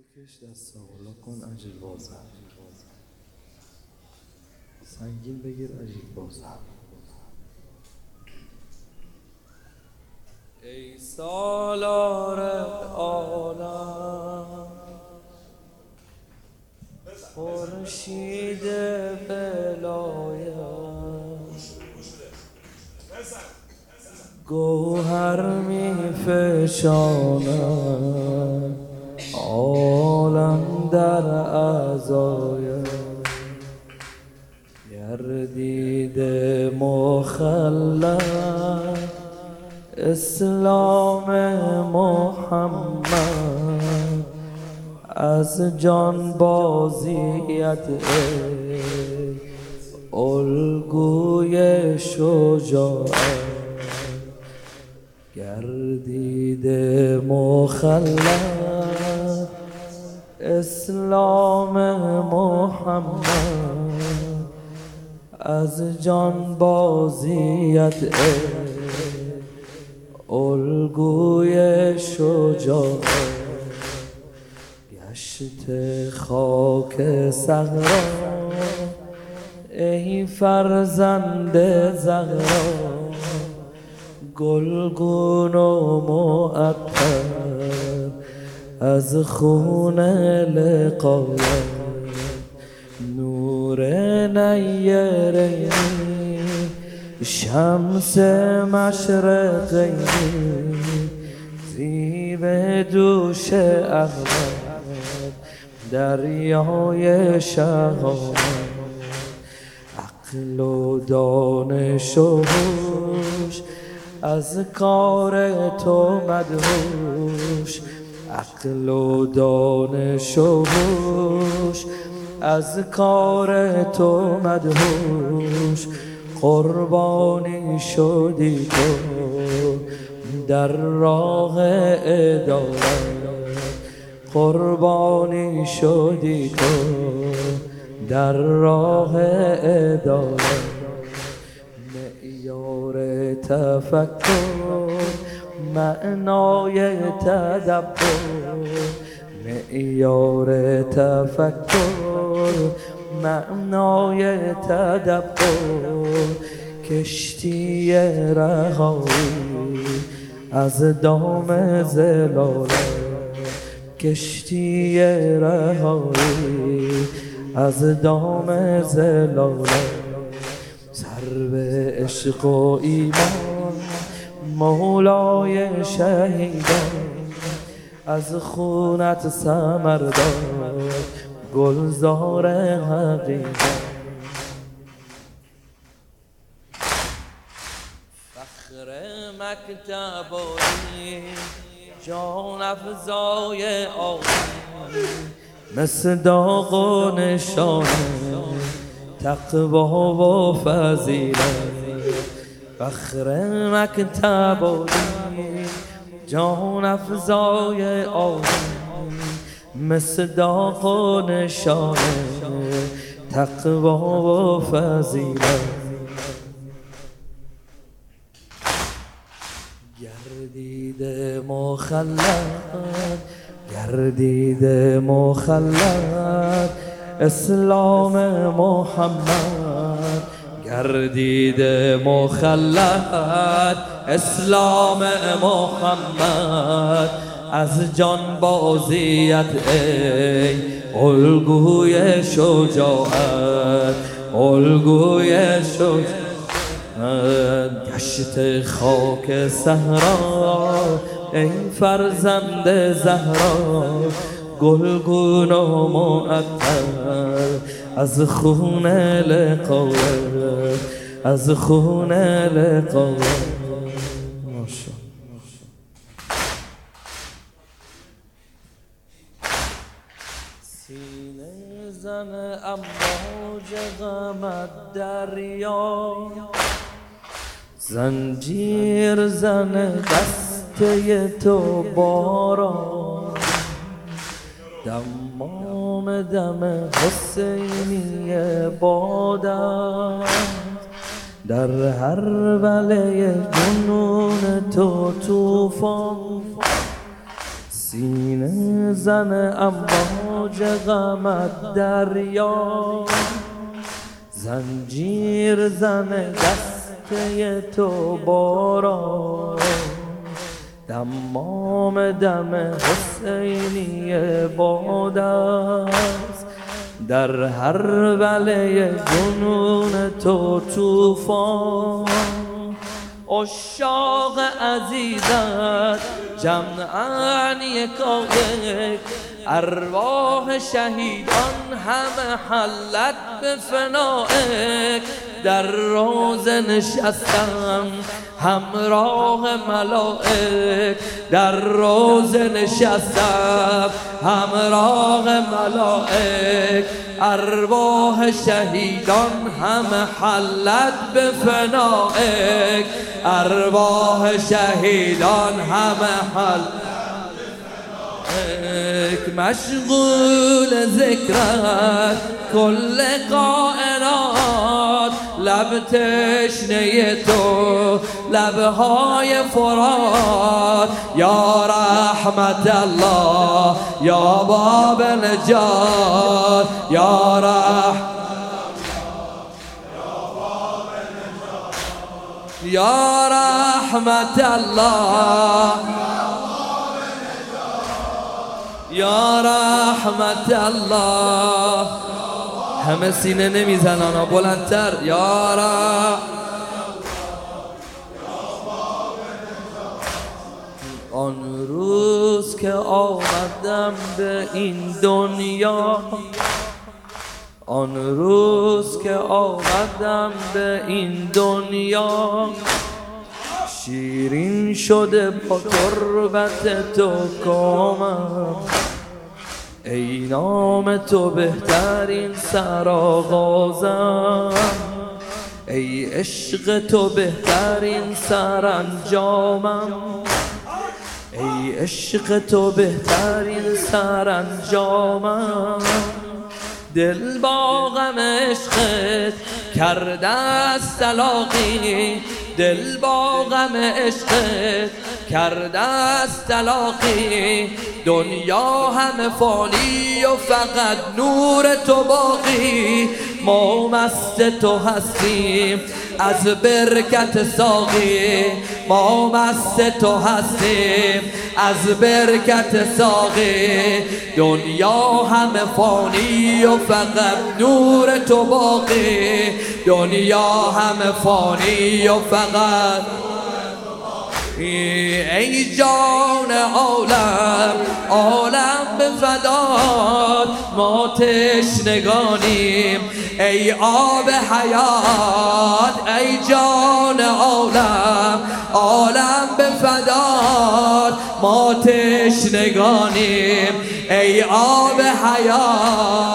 بکش دست بالا کن عجل بازم. سنگین بگیر عجیب بازم. ای سالار عالم خورشید بلایت. گوهر می فشاند. عالم در اعضای گردید مخلد اسلام محمد از جان بازیت الگوی شجاعت گردید مخلد اسلام محمد از جان بازیت الگوی شجاعت گشت خاک صحرا ای فرزند زهرا گلگون و معطر از خون لقایت نور نیرینی شمس مشرقی زیب دوش احمد دریای شهامت عقل و دانش و از کار تو مدهوش. عقل و دانش و از کار تو مدهوش. قربانی شدی تو در راه ادالت قربانی شدی تو در راه ادالت معیار تفکر معنای تدبر معیار تفکر معنای تدبر کشتی رهایی از دام زلالت کشتی رهایی از دام زلالت سر به عشق و ایمان مولای شهیدان از خونت سمردار گلزار حقیقت. فخر مکتب جان افزای آقی مثل داغ و نشانه تقوا و فضیلت. فخر مکتب جان افزای آقی مثل داغ و نشانه تقوا و فضیلت. گردید مخلد گردید مخلد اسلام محمد. گردید مخلد اسلام محمد. از جان بازیت ای الگوی شجاعت الگوی شجاعت. گشت خاک صحرا ای فرزند زهرا. گلگون و معطر از خون لقایت از خون لقایت سینه زن امواج غمت دریا. زنجیر زن دسته تو باران. دمام دم حسینی بادم در هر بله جنون تو توفان سینه زن امواج غمت دریا. زنجیر زن دسته تو بارا دمام دم حسینی باد است. در هر وله جنون تو توفان اشاق عزیزت جمعا یکایک. ارواح شهیدان همه حلت به فنائک در روز نشستم همراه ملائک. در روز نشستم همراه ملائک. ارواح شهیدان همه حلت به فنائک. ارواح شهیدان همه حلت مشغول ذکرت کل کائنات. لب تشنه تو لبهای فرات. یا رحمت الله یا باب نجات. یا رحمت یا رحمت الله. یا رحمت الله. همه سینه نمی‌زنن بلندتر. یا آن روز که آمدم به این دنیا آن روز که آمدم به این دنیا شیرین شده با تربت تو کامم. ای نام تو بهترین سرآغازم. ای عشق تو بهترین سرانجامم. ای عشق تو بهترین سرانجامم. دل با غم عشقت کرده است دل با غم عشقت کرده است طلاقی دنیا همه فانی و فقط نور تو باقی. ما مست تو هستیم از برکت ساقی. ما مست تو هستیم از برکت ساقی. دنیا همه فانی و فقط نور تو باقی. دنیا همه فانی و فقط ای جان عالم عالم به فداد ما تشنگانیم. ای آب حیات ای جان ما تشنگانیم ای آب حیات.